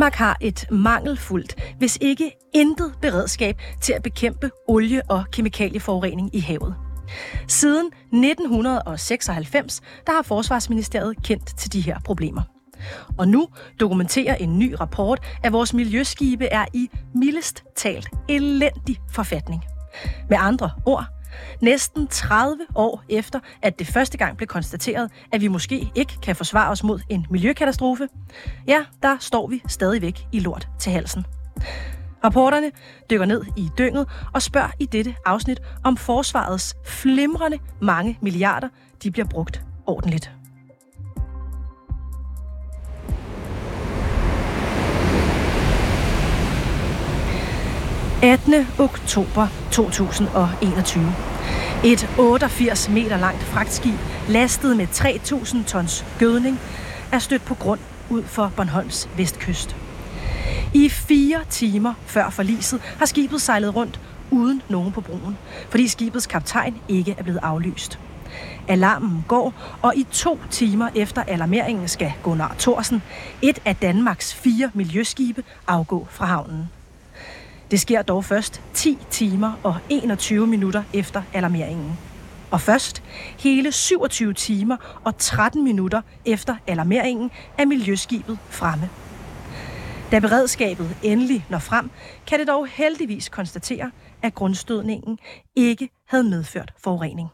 Danmark har et mangelfuldt, hvis ikke intet beredskab til at bekæmpe olie- og kemikalieforurening i havet. Siden 1996 der har Forsvarsministeriet kendt til de her problemer. Og nu dokumenterer en ny rapport, at vores miljøskibe er i mildest talt elendig forfatning. Med andre ord, næsten 30 år efter, at det første gang blev konstateret, at vi måske ikke kan forsvare os mod en miljøkatastrofe, ja, der står vi stadigvæk i lort til halsen. Rapporterne dykker ned i dynget og spørger i dette afsnit, om forsvarets flimrende mange milliarder, de bliver brugt ordentligt. 18. oktober 2021. Et 88 meter langt fragtskib, lastet med 3.000 tons gødning, er stødt på grund ud for Bornholms vestkyst. I fire timer før forliset har skibet sejlet rundt uden nogen på broen, fordi skibets kaptajn ikke er blevet aflyst. Alarmen går, og i to timer efter alarmeringen skal Gunnar Thorsen, et af Danmarks fire miljøskibe, afgå fra havnen. Det sker dog først 10 timer og 21 minutter efter alarmeringen. Og først hele 27 timer og 13 minutter efter alarmeringen er miljøskibet fremme. Da beredskabet endelig når frem, kan det dog heldigvis konstatere, at grundstødningen ikke havde medført forurening.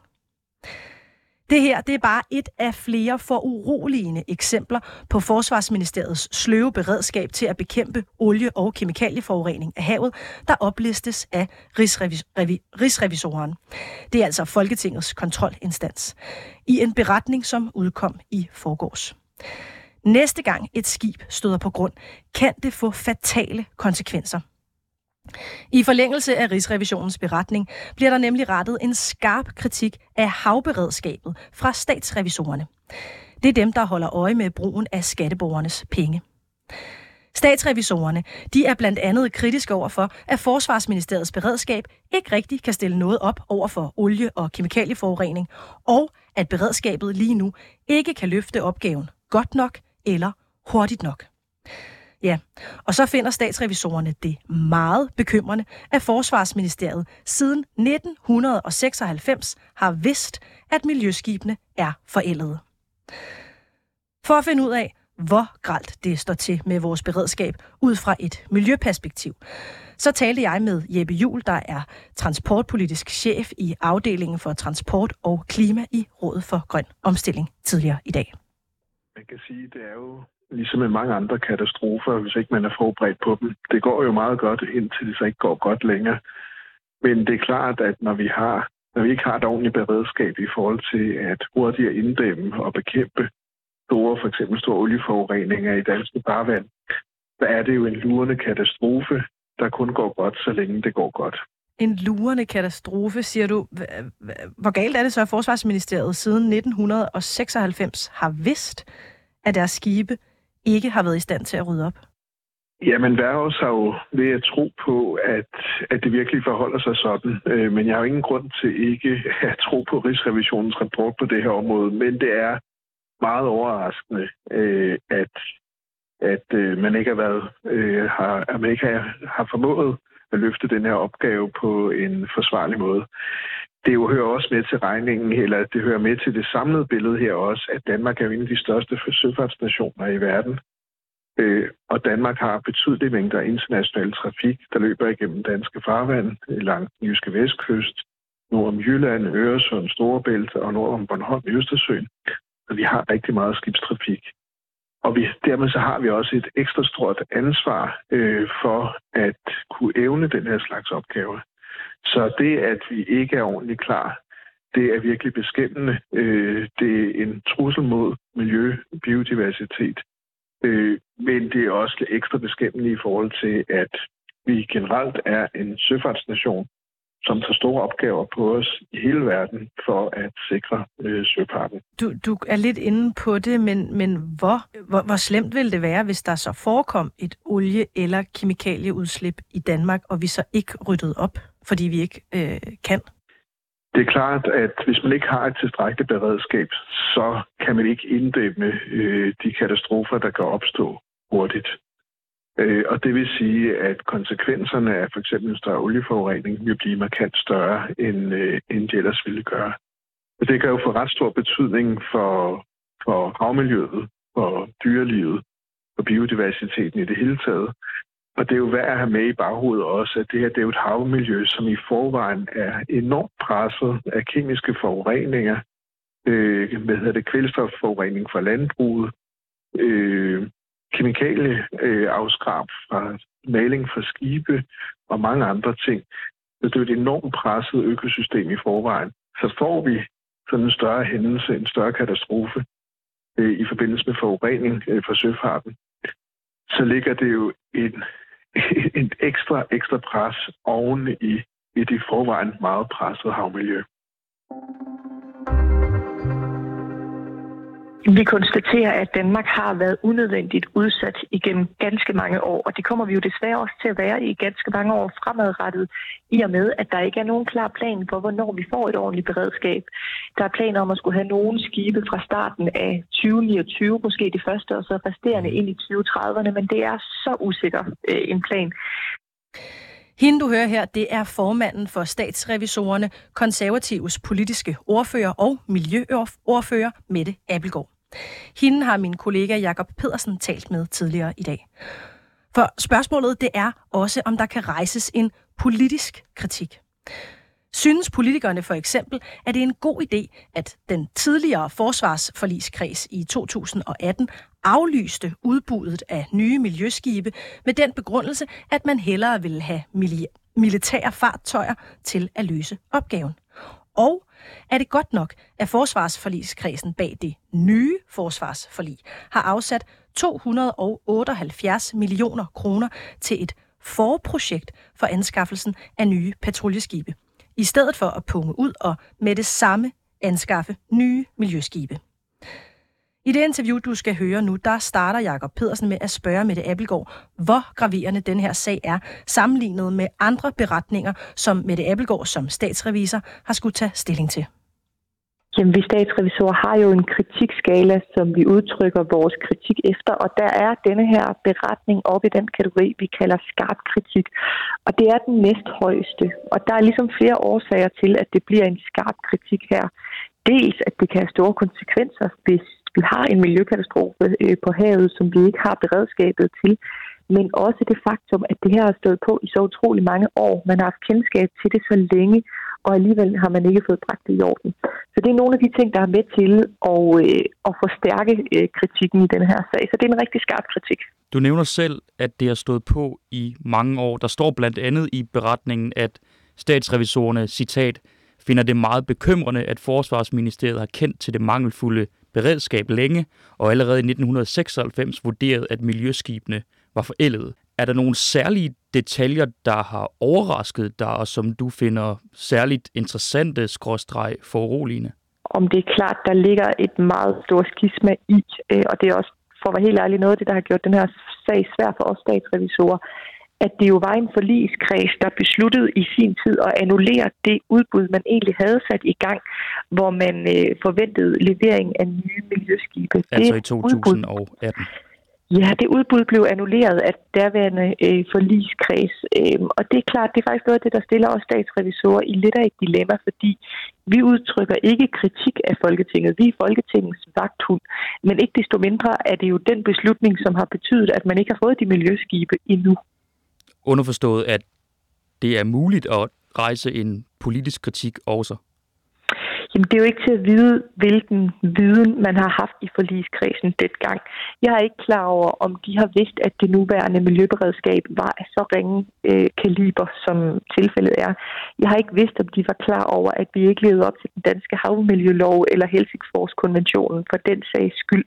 Det her det er bare et af flere foruroligende eksempler på Forsvarsministeriets sløve beredskab til at bekæmpe olie- og kemikalieforurening af havet, der oplistes af Rigsrevis- Revi- Rigsrevisoren. Det er altså Folketingets kontrolinstans. I en beretning, som udkom i forgårs. Næste gang et skib støder på grund, kan det få fatale konsekvenser. I forlængelse af Rigsrevisionens beretning bliver der nemlig rettet en skarp kritik af havberedskabet fra statsrevisorerne. Det er dem, der holder øje med brugen af skatteborgernes penge. Statsrevisorerne de er blandt andet kritiske over for, at Forsvarsministeriets beredskab ikke rigtig kan stille noget op over for olie- og kemikalieforurening, og at beredskabet lige nu ikke kan løfte opgaven godt nok eller hurtigt nok. Ja, og så finder statsrevisorerne det meget bekymrende, at Forsvarsministeriet siden 1996 har vidst, at miljøskibene er forældede. For at finde ud af, hvor gralt det står til med vores beredskab ud fra et miljøperspektiv, så talte jeg med Jeppe Jul, der er transportpolitisk chef i afdelingen for transport og klima i Rådet for Grøn Omstilling tidligere i dag. Man kan sige, det er jo ligesom med mange andre katastrofer, hvis ikke man er forberedt på dem. Det går jo meget godt, indtil det så ikke går godt længere. Men det er klart, at når vi har når vi ikke har et ordentligt beredskab i forhold til at hurtigt inddæmme og bekæmpe store, for eksempel store olieforureninger i danske farvand, så er det jo en lurende katastrofe, der kun går godt, så længe det går godt. En lurende katastrofe, siger du. Hvor galt er det så, at Forsvarsministeriet siden 1996 har vidst, at deres skibe ikke har været i stand til at rydde op? Jamen, Værhus har jo ved at tro på, at, at det virkelig forholder sig sådan. Øh, men jeg har jo ingen grund til ikke at tro på Rigsrevisionens rapport på det her område. Men det er meget overraskende, øh, at, at øh, man ikke har været, øh, har, at man ikke har, har formået at løfte den her opgave på en forsvarlig måde det jo hører også med til regningen, eller det hører med til det samlede billede her også, at Danmark er en af de største søfartsnationer i verden. Øh, og Danmark har betydelige mængder international trafik, der løber igennem danske farvand øh, langs den jyske vestkyst, nord om Jylland, Øresund, Storebælt og nord om Bornholm i Østersøen. Så vi har rigtig meget skibstrafik. Og vi, dermed så har vi også et ekstra stort ansvar øh, for at kunne evne den her slags opgaver. Så det, at vi ikke er ordentligt klar, det er virkelig beskæmmende. Øh, det er en trussel mod miljø, biodiversitet. Øh, men det er også ekstra beskæmmende i forhold til, at vi generelt er en søfartsnation, som tager store opgaver på os i hele verden for at sikre øh, søfarten. Du, du er lidt inde på det, men, men hvor, hvor, hvor slemt ville det være, hvis der så forekom et olie- eller kemikalieudslip i Danmark, og vi så ikke ryddede op? Fordi vi ikke øh, kan? Det er klart, at hvis man ikke har et tilstrækkeligt beredskab, så kan man ikke inddæmme øh, de katastrofer, der kan opstå hurtigt. Øh, og det vil sige, at konsekvenserne af for eksempel en større olieforurening vil blive markant større, end, øh, end de ellers ville gøre. Og det kan jo få ret stor betydning for, for havmiljøet, for dyrelivet, for biodiversiteten i det hele taget. Og det er jo værd at have med i baghovedet også, at det her det er jo et havmiljø, som i forvejen er enormt presset af kemiske forureninger, øh, hvad hedder det, kvælstofforurening fra landbruget, øh, kemikalie øh, fra maling fra skibe og mange andre ting. Så det er et enormt presset økosystem i forvejen. Så får vi sådan en større hændelse, en større katastrofe øh, i forbindelse med forurening øh, fra søfarten, så ligger det jo en, en ekstra, ekstra pres oven i, i det forvejen meget pressede havmiljø. Vi konstaterer, at Danmark har været unødvendigt udsat igennem ganske mange år, og det kommer vi jo desværre også til at være i ganske mange år fremadrettet, i og med, at der ikke er nogen klar plan for, hvornår vi får et ordentligt beredskab. Der er planer om at skulle have nogle skibe fra starten af 2029, måske det første, og så resterende ind i 2030'erne, men det er så usikker øh, en plan. Hende, du hører her, det er formanden for statsrevisorerne, konservatives politiske ordfører og miljøordfører Mette Appelgaard. Hende har min kollega Jakob Pedersen talt med tidligere i dag. For spørgsmålet det er også, om der kan rejses en politisk kritik. Synes politikerne for eksempel, at det er en god idé, at den tidligere forsvarsforligskreds i 2018 aflyste udbuddet af nye miljøskibe med den begrundelse, at man hellere ville have militære fartøjer til at løse opgaven? Og er det godt nok, at forsvarsforligskredsen bag det nye forsvarsforlig har afsat 278 millioner kroner til et forprojekt for anskaffelsen af nye patruljeskibe, i stedet for at punge ud og med det samme anskaffe nye miljøskibe. I det interview, du skal høre nu, der starter Jakob Pedersen med at spørge Mette Appelgaard, hvor graverende den her sag er, sammenlignet med andre beretninger, som Mette Appelgaard som statsrevisor har skulle tage stilling til. Jamen, vi statsrevisorer har jo en kritikskala, som vi udtrykker vores kritik efter, og der er denne her beretning op i den kategori, vi kalder skarp kritik, og det er den næsthøjeste. Og der er ligesom flere årsager til, at det bliver en skarp kritik her. Dels, at det kan have store konsekvenser, hvis vi har en miljøkatastrofe øh, på havet, som vi ikke har beredskabet til, men også det faktum, at det her har stået på i så utrolig mange år. Man har haft kendskab til det så længe, og alligevel har man ikke fået bragt det i orden. Så det er nogle af de ting, der er med til at, øh, at forstærke øh, kritikken i den her sag. Så det er en rigtig skarp kritik. Du nævner selv, at det har stået på i mange år. Der står blandt andet i beretningen, at statsrevisorerne, citat, finder det meget bekymrende, at Forsvarsministeriet har kendt til det mangelfulde beredskab længe, og allerede i 1996 vurderet, at miljøskibene var forældede. Er der nogle særlige detaljer, der har overrasket dig, og som du finder særligt interessante, skråstreg foruroligende? Om det er klart, der ligger et meget stort skisma i, øh, og det er også, for at være helt ærlig, noget af det, der har gjort den her sag svær for os statsrevisorer, at det jo var en forligskreds, der besluttede i sin tid at annullere det udbud, man egentlig havde sat i gang, hvor man øh, forventede levering af nye miljøskibe. Altså det i 2018? Ja, det udbud blev annulleret af derværende øh, forligskreds, øh, og det er klart, det er faktisk noget af det, der stiller os statsrevisorer i lidt af et dilemma, fordi vi udtrykker ikke kritik af Folketinget. Vi er Folketingets vagthund, men ikke desto mindre er det jo den beslutning, som har betydet, at man ikke har fået de miljøskibe endnu. Underforstået, at det er muligt at rejse en politisk kritik også? Jamen, det er jo ikke til at vide, hvilken viden man har haft i forligskredsen dengang. Jeg er ikke klar over, om de har vidst, at det nuværende miljøberedskab var af så ringe øh, kaliber, som tilfældet er. Jeg har ikke vidst, om de var klar over, at vi ikke levede op til den danske havmiljølov eller Helsingforskonventionen for den sags skyld.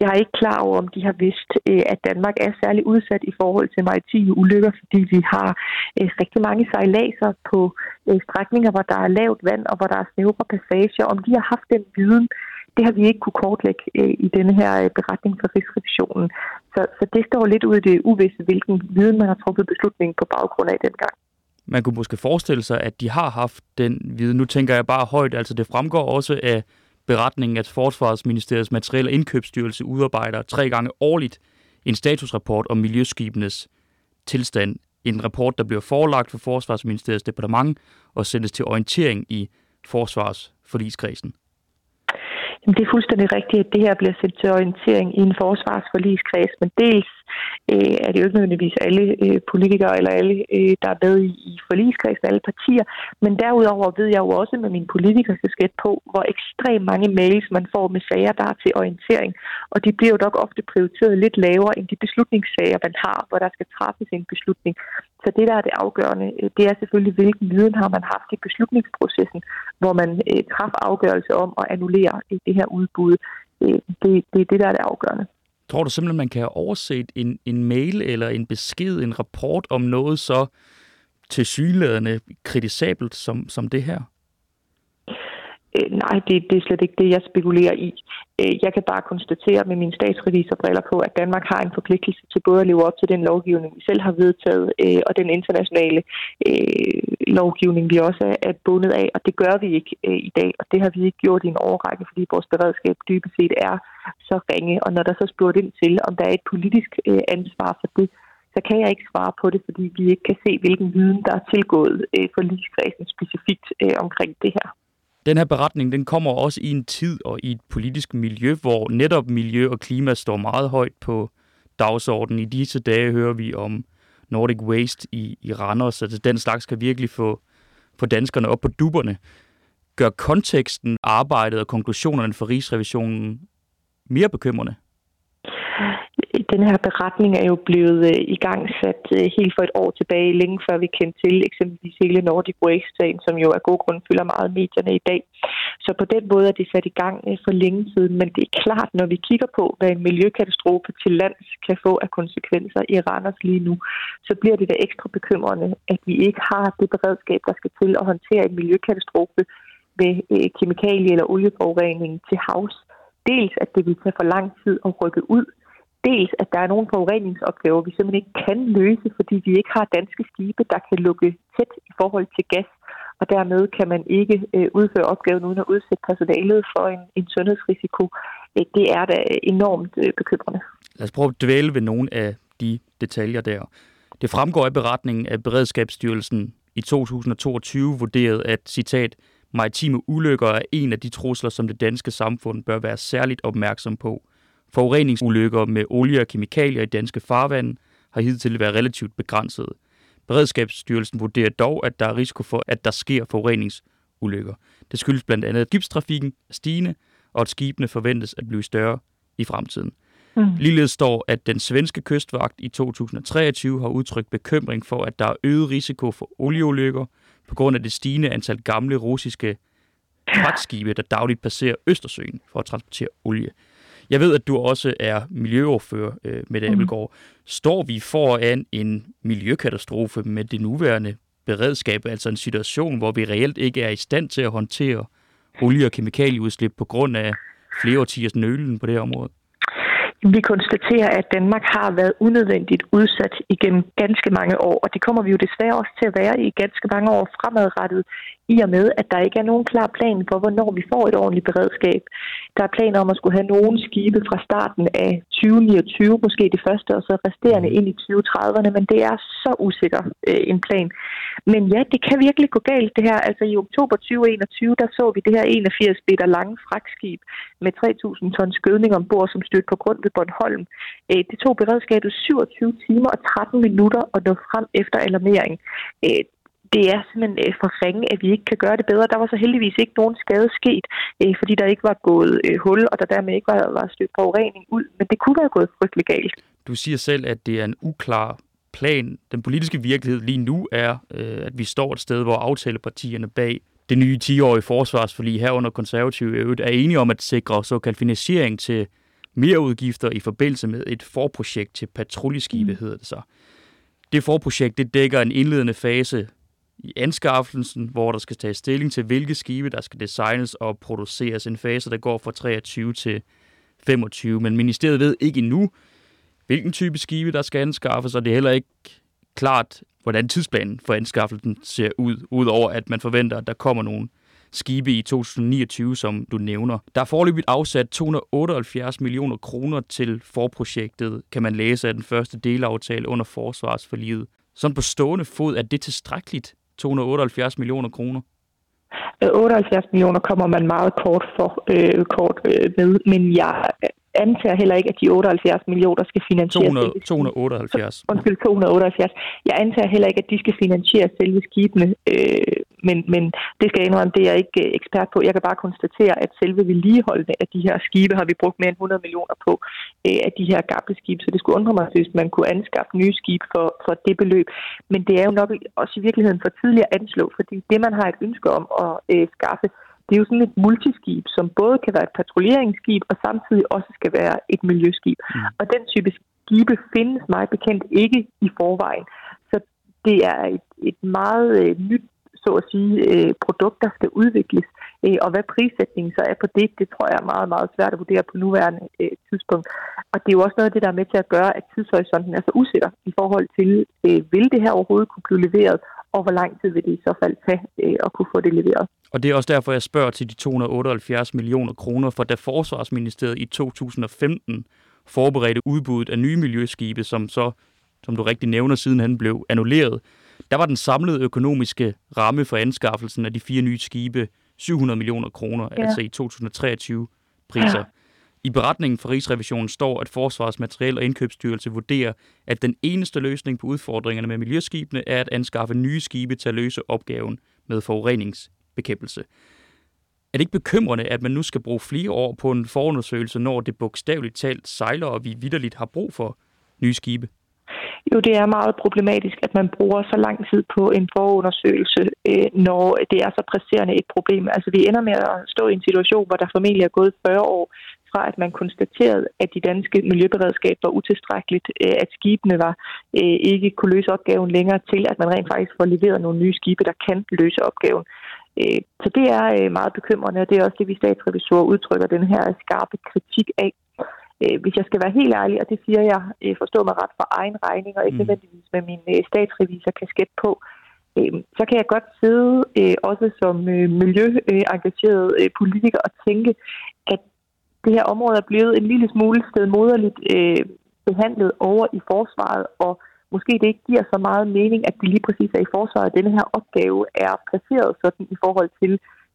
Jeg er ikke klar over, om de har vidst, øh, at Danmark er særlig udsat i forhold til maritime ulykker, fordi vi har øh, rigtig mange sejladser på øh, strækninger, hvor der er lavt vand og hvor der er snævre passager. Om de har haft den viden, det har vi ikke kunne kortlægge øh, i denne her øh, beretning fra Rigsrevisionen. Så, så det står lidt ud i det uvisse, hvilken viden man har truffet beslutningen på baggrund af dengang. Man kunne måske forestille sig, at de har haft den viden. Nu tænker jeg bare højt, altså det fremgår også af beretningen, at Forsvarsministeriets materiel- og indkøbsstyrelse udarbejder tre gange årligt en statusrapport om miljøskibenes tilstand. En rapport, der bliver forelagt for Forsvarsministeriets departement og sendes til orientering i Forsvarsforligskredsen. Jamen, det er fuldstændig rigtigt, at det her bliver sendt til orientering i en forsvarsforligskreds, men dels øh, er det jo ikke nødvendigvis alle øh, politikere eller alle, øh, der er med i, i forligskredsen, alle partier, men derudover ved jeg jo også med min politikerskasket på, hvor ekstremt mange mails man får med sager, der er til orientering, og de bliver jo nok ofte prioriteret lidt lavere end de beslutningssager, man har, hvor der skal træffes en beslutning. Så det, der er det afgørende, øh, det er selvfølgelig, hvilken viden har man haft i beslutningsprocessen, hvor man øh, træffer afgørelse om at annullere øh, det her udbud. Øh, det, det er det, der er det afgørende. Tror du simpelthen, man kan have overset en, en mail eller en besked, en rapport om noget så tilsyneladende kritisabelt som, som det her? Øh, nej, det, det er slet ikke det, jeg spekulerer i. Øh, jeg kan bare konstatere med mine statsrevisorbriller på, at Danmark har en forpligtelse til både at leve op til den lovgivning, vi selv har vedtaget, øh, og den internationale øh, lovgivning, vi også er, er bundet af. Og det gør vi ikke øh, i dag, og det har vi ikke gjort i en overrække, fordi vores beredskab dybest set er så ringe. Og når der så spurgt ind til, om der er et politisk øh, ansvar for det, så kan jeg ikke svare på det, fordi vi ikke kan se, hvilken viden, der er tilgået øh, for ligeskredsen specifikt øh, omkring det her. Den her beretning den kommer også i en tid og i et politisk miljø, hvor netop miljø og klima står meget højt på dagsordenen. I disse dage hører vi om Nordic Waste i, i Randers, altså den slags kan virkelig få, få danskerne op på duberne. Gør konteksten, arbejdet og konklusionerne for Rigsrevisionen mere bekymrende? Den her beretning er jo blevet øh, i gang sat øh, helt for et år tilbage, længe før vi kendte til eksempelvis hele Nordic Waste-sagen, som jo af god grund fylder meget medierne i dag. Så på den måde er det sat i gang øh, for længe siden, men det er klart, når vi kigger på, hvad en miljøkatastrofe til lands kan få af konsekvenser i Randers lige nu, så bliver det da ekstra bekymrende, at vi ikke har det beredskab, der skal til at håndtere en miljøkatastrofe med øh, kemikalie- eller olieforurening til havs. Dels at det vil tage for lang tid at rykke ud, dels, at der er nogle forureningsopgaver, vi simpelthen ikke kan løse, fordi vi ikke har danske skibe, der kan lukke tæt i forhold til gas, og dermed kan man ikke øh, udføre opgaven uden at udsætte personalet for en, en sundhedsrisiko. Øh, det er da øh, enormt øh, bekymrende. Lad os prøve at dvæle ved nogle af de detaljer der. Det fremgår af beretningen, at Beredskabsstyrelsen i 2022 vurderede, at citat, maritime ulykker er en af de trusler, som det danske samfund bør være særligt opmærksom på – Forureningsulykker med olie og kemikalier i danske farvande har hidtil været relativt begrænset. Beredskabsstyrelsen vurderer dog, at der er risiko for, at der sker forureningsulykker. Det skyldes blandt andet, at gipstrafikken er stigende, og at skibene forventes at blive større i fremtiden. Mm. Ligeledes står, at den svenske kystvagt i 2023 har udtrykt bekymring for, at der er øget risiko for olieulykker på grund af det stigende antal gamle russiske fragtskibe, der dagligt passerer Østersøen for at transportere olie. Jeg ved, at du også er miljøoverfører øh, med det, mm. Står vi foran en miljøkatastrofe med det nuværende beredskab, altså en situation, hvor vi reelt ikke er i stand til at håndtere olie- og kemikalieudslip på grund af flere årtiers nølen på det her område? Vi konstaterer, at Danmark har været unødvendigt udsat igennem ganske mange år, og det kommer vi jo desværre også til at være i ganske mange år fremadrettet, i og med, at der ikke er nogen klar plan for, hvornår vi får et ordentligt beredskab. Der er planer om at skulle have nogle skibe fra starten af 2029, måske det første, og så resterende ind i 2030'erne, men det er så usikker øh, en plan. Men ja, det kan virkelig gå galt det her. Altså i oktober 2021, der så vi det her 81 meter lange fragtskib med 3.000 tons skødning ombord, som stødte på grund ved Bornholm. Øh, det tog beredskabet 27 timer og 13 minutter at nå frem efter alarmering. Øh, det er simpelthen øh, for ringe, at vi ikke kan gøre det bedre. Der var så heldigvis ikke nogen skade sket, fordi der ikke var gået hul, og der dermed ikke var, var stødt forurening ud. Men det kunne være gået frygtelig galt. Du siger selv, at det er en uklar plan. Den politiske virkelighed lige nu er, at vi står et sted, hvor aftalepartierne bag det nye 10-årige forsvarsforlig herunder konservative øvrigt er enige om at sikre såkaldt finansiering til mere udgifter i forbindelse med et forprojekt til patruljeskibe, mm. hedder det så. Det forprojekt det dækker en indledende fase i anskaffelsen, hvor der skal tages stilling til, hvilke skibe, der skal designes og produceres. En fase, der går fra 23 til 25. Men ministeriet ved ikke endnu, hvilken type skibe, der skal anskaffes, og det er heller ikke klart, hvordan tidsplanen for anskaffelsen ser ud, udover at man forventer, at der kommer nogle skibe i 2029, som du nævner. Der er forløbigt afsat 278 millioner kroner til forprojektet, kan man læse af den første delaftale under forsvarsforliget. Sådan på stående fod, er det tilstrækkeligt, 278 millioner kroner? 78 millioner kommer man meget kort for øh, kort øh, med, men jeg antager heller ikke, at de 78 millioner skal finansieres. 200, 278. Undskyld, 278. Jeg antager heller ikke, at de skal finansiere selve skibene, øh, men, men det skal jeg indrømme, det er jeg ikke øh, ekspert på. Jeg kan bare konstatere, at selve vedligeholdene af de her skibe har vi brugt mere end 100 millioner på øh, af de her gamle skibe, så det skulle undre mig, hvis man kunne anskaffe nye skibe for, for det beløb. Men det er jo nok også i virkeligheden for tidligere at anslå, fordi det, man har et ønske om at øh, skaffe, det er jo sådan et multiskib, som både kan være et patruljeringsskib og samtidig også skal være et miljøskib. Mm. Og den type skibe findes meget bekendt ikke i forvejen. Så det er et, et meget øh, nyt så at sige, øh, produkt, der skal udvikles. Øh, og hvad prissætningen så er på det, det tror jeg er meget, meget svært at vurdere på nuværende øh, tidspunkt. Og det er jo også noget af det, der er med til at gøre, at tidshorisonten er så usikker i forhold til, øh, vil det her overhovedet kunne blive leveret, og hvor lang tid vil det i så fald tage øh, at kunne få det leveret. Og det er også derfor, jeg spørger til de 278 millioner kroner, for da Forsvarsministeriet i 2015 forberedte udbuddet af nye miljøskibe, som så, som du rigtig nævner, siden han blev annulleret, der var den samlede økonomiske ramme for anskaffelsen af de fire nye skibe 700 millioner kroner, ja. altså i 2023 priser. Ja. I beretningen fra Rigsrevisionen står, at Forsvarsmateriel og Indkøbsstyrelse vurderer, at den eneste løsning på udfordringerne med miljøskibene er at anskaffe nye skibe til at løse opgaven med forureningsbekæmpelse. Er det ikke bekymrende, at man nu skal bruge flere år på en forundersøgelse, når det bogstaveligt talt sejler, og vi vidderligt har brug for nye skibe? Jo, det er meget problematisk, at man bruger så lang tid på en forundersøgelse, øh, når det er så presserende et problem. Altså, vi ender med at stå i en situation, hvor der formentlig er gået 40 år fra, at man konstaterede, at de danske miljøberedskab var utilstrækkeligt, øh, at skibene var øh, ikke kunne løse opgaven længere, til at man rent faktisk får leveret nogle nye skibe, der kan løse opgaven. Øh, så det er øh, meget bekymrende, og det er også det, vi statsrevisorer udtrykker den her skarpe kritik af. Øh, hvis jeg skal være helt ærlig, og det siger jeg, øh, forstå mig ret for egen regning, og ikke mm. nødvendigvis med min øh, statsrevisor kasket på, øh, så kan jeg godt sidde øh, også som øh, miljøengageret øh, politiker og tænke, at det her område er blevet en lille smule stedmoderligt øh, behandlet over i forsvaret, og måske det ikke giver så meget mening, at det lige præcis er i forsvaret, at denne her opgave er placeret sådan i forhold til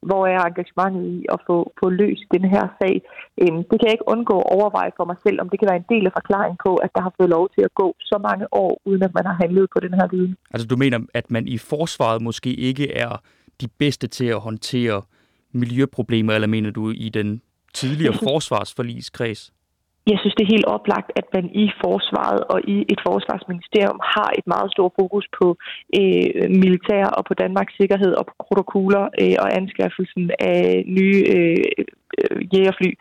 hvor er engagementet i at få, få løst den her sag. Øhm, det kan jeg ikke undgå at overveje for mig selv, om det kan være en del af forklaringen på, at der har fået lov til at gå så mange år, uden at man har handlet på den her viden. Altså du mener, at man i forsvaret måske ikke er de bedste til at håndtere miljøproblemer, eller mener du i den tidligere forsvarsforligskreds? Jeg synes, det er helt oplagt, at man i forsvaret og i et forsvarsministerium har et meget stort fokus på øh, militær og på Danmarks sikkerhed og på protokoller øh, og anskaffelsen af nye øh, øh, jægerfly.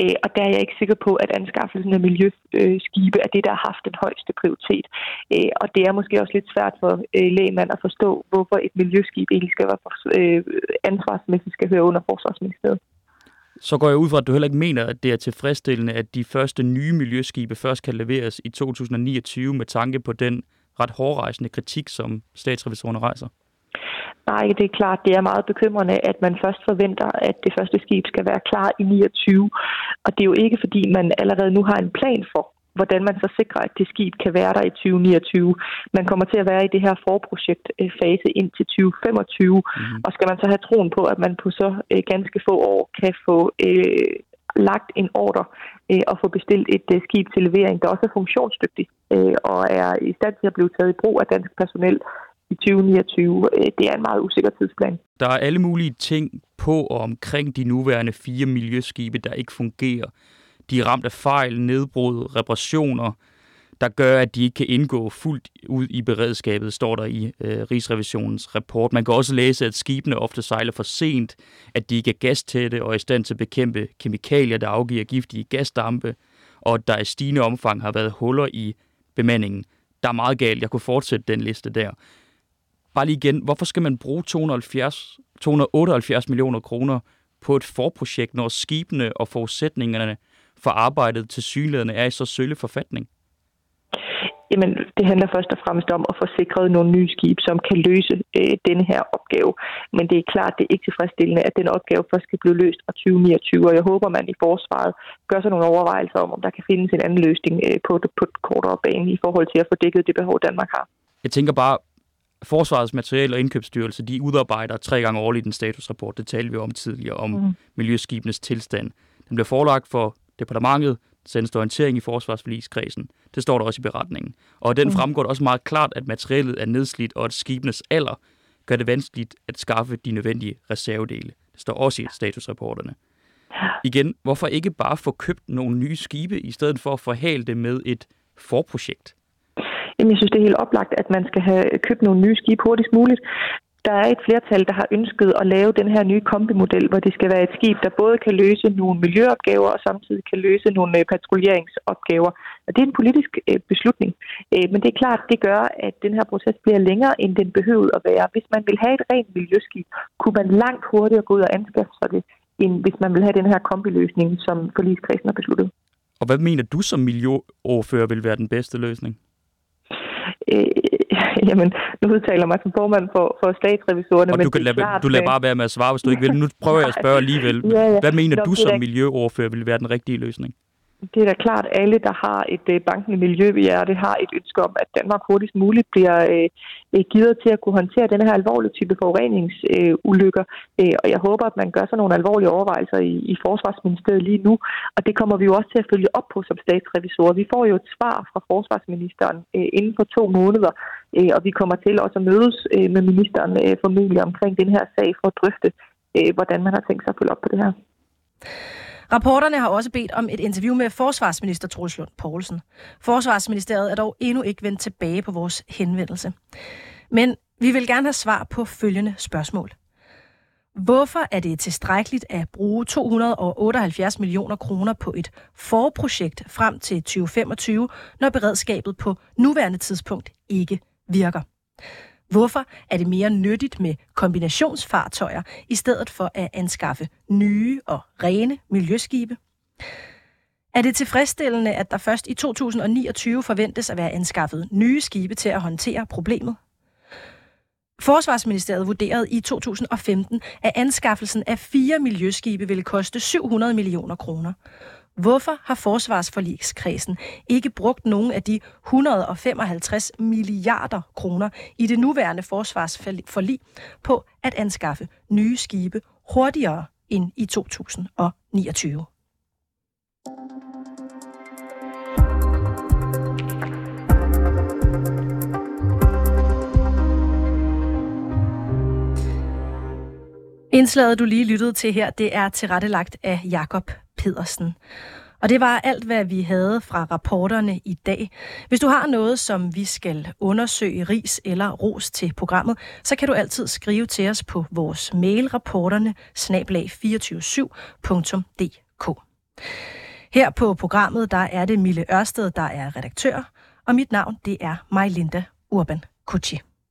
Øh, og der er jeg ikke sikker på, at anskaffelsen af miljøskibe er det, der har haft den højeste prioritet. Øh, og det er måske også lidt svært for øh, lægemand at forstå, hvorfor et miljøskib egentlig skal være øh, ansvarsmæssigt skal høre under Forsvarsministeriet. Så går jeg ud fra, at du heller ikke mener, at det er tilfredsstillende, at de første nye miljøskibe først kan leveres i 2029 med tanke på den ret hårdrejsende kritik, som statsrevisorerne rejser? Nej, det er klart, det er meget bekymrende, at man først forventer, at det første skib skal være klar i 29. Og det er jo ikke, fordi man allerede nu har en plan for, hvordan man så sikrer, at det skib kan være der i 2029. Man kommer til at være i det her forprojektfase ind til 2025, mm. og skal man så have troen på, at man på så øh, ganske få år kan få øh, lagt en ordre øh, og få bestilt et øh, skib til levering, der også er funktionsdygtigt øh, og er i stand til at blive taget i brug af dansk personel i 2029. Øh, det er en meget usikker tidsplan. Der er alle mulige ting på og omkring de nuværende fire miljøskibe, der ikke fungerer. De er ramt af fejl, nedbrud, reparationer, der gør, at de ikke kan indgå fuldt ud i beredskabet, står der i øh, Rigsrevisionens rapport. Man kan også læse, at skibene ofte sejler for sent, at de ikke er gastætte og er i stand til at bekæmpe kemikalier, der afgiver giftige gasdampe, og at der i stigende omfang har været huller i bemandingen. Der er meget galt. Jeg kunne fortsætte den liste der. Bare lige igen, hvorfor skal man bruge 270, 278 millioner kroner på et forprojekt, når skibene og forudsætningerne for arbejdet til synligheden er i så sølle forfatning? jamen det handler først og fremmest om at få sikret nogle nye skibe, som kan løse øh, denne her opgave. Men det er klart, det er ikke tilfredsstillende, at den opgave først skal blive løst fra 2029, og jeg håber, man i forsvaret gør sig nogle overvejelser om, om der kan findes en anden løsning øh, på, på kortere bane i forhold til at få dækket det behov, Danmark har. Jeg tænker bare, Forsvarets Material- og Indkøbsstyrelse, de udarbejder tre gange årligt en statusrapport. Det talte vi om tidligere, om mm. miljøskibenes tilstand. Den bliver forelagt for departementet, sendes der orientering i forsvarsforligskredsen. Det står der også i beretningen. Og den mm. fremgår også meget klart, at materialet er nedslidt, og at skibenes alder gør det vanskeligt at skaffe de nødvendige reservedele. Det står også i statusrapporterne. Igen, hvorfor ikke bare få købt nogle nye skibe, i stedet for at forhale det med et forprojekt? Jamen, jeg synes, det er helt oplagt, at man skal have købt nogle nye skibe hurtigst muligt. Der er et flertal, der har ønsket at lave den her nye kombimodel, hvor det skal være et skib, der både kan løse nogle miljøopgaver og samtidig kan løse nogle øh, patruljeringsopgaver. Og det er en politisk øh, beslutning. Øh, men det er klart, det gør, at den her proces bliver længere, end den behøvede at være. Hvis man vil have et rent miljøskib, kunne man langt hurtigere gå ud og anskaffe sig det, end hvis man vil have den her kombiløsning, som forligskredsen har besluttet. Og hvad mener du som miljøoverfører vil være den bedste løsning? øh, jamen, nu udtaler mig som formand for, for statsrevisorerne. Og du, kan lade, klart, du lader bare være med at svare, hvis du ikke vil. Nu prøver jeg at spørge alligevel. ja, ja. Hvad mener Nå, du som miljøoverfører vil være den rigtige løsning? Det er da klart, at alle, der har et øh, bankende miljø ved det har et ønske om, at Danmark hurtigst muligt bliver øh, øh givet til at kunne håndtere den her alvorlige type forureningsulykker. Øh, øh, og jeg håber, at man gør sig nogle alvorlige overvejelser i, i Forsvarsministeriet lige nu. Og det kommer vi jo også til at følge op på som statsrevisor. Vi får jo et svar fra Forsvarsministeren øh, inden for to måneder, øh, og vi kommer til også at mødes øh, med ministeren øh, formentlig omkring den her sag for at drøfte, øh, hvordan man har tænkt sig at følge op på det her. Rapporterne har også bedt om et interview med forsvarsminister Troels Lund Poulsen. Forsvarsministeriet er dog endnu ikke vendt tilbage på vores henvendelse. Men vi vil gerne have svar på følgende spørgsmål. Hvorfor er det tilstrækkeligt at bruge 278 millioner kroner på et forprojekt frem til 2025, når beredskabet på nuværende tidspunkt ikke virker? Hvorfor er det mere nyttigt med kombinationsfartøjer, i stedet for at anskaffe nye og rene miljøskibe? Er det tilfredsstillende, at der først i 2029 forventes at være anskaffet nye skibe til at håndtere problemet? Forsvarsministeriet vurderede i 2015, at anskaffelsen af fire miljøskibe ville koste 700 millioner kroner. Hvorfor har forsvarsforligskredsen ikke brugt nogen af de 155 milliarder kroner i det nuværende forsvarsforlig på at anskaffe nye skibe hurtigere end i 2029? Indslaget, du lige lyttede til her, det er tilrettelagt af Jakob Pedersen. Og det var alt, hvad vi havde fra rapporterne i dag. Hvis du har noget, som vi skal undersøge, ris eller ros til programmet, så kan du altid skrive til os på vores mail rapporterne 247dk Her på programmet, der er det Mille Ørsted, der er redaktør, og mit navn, det er Majlinda Urban Kutschi.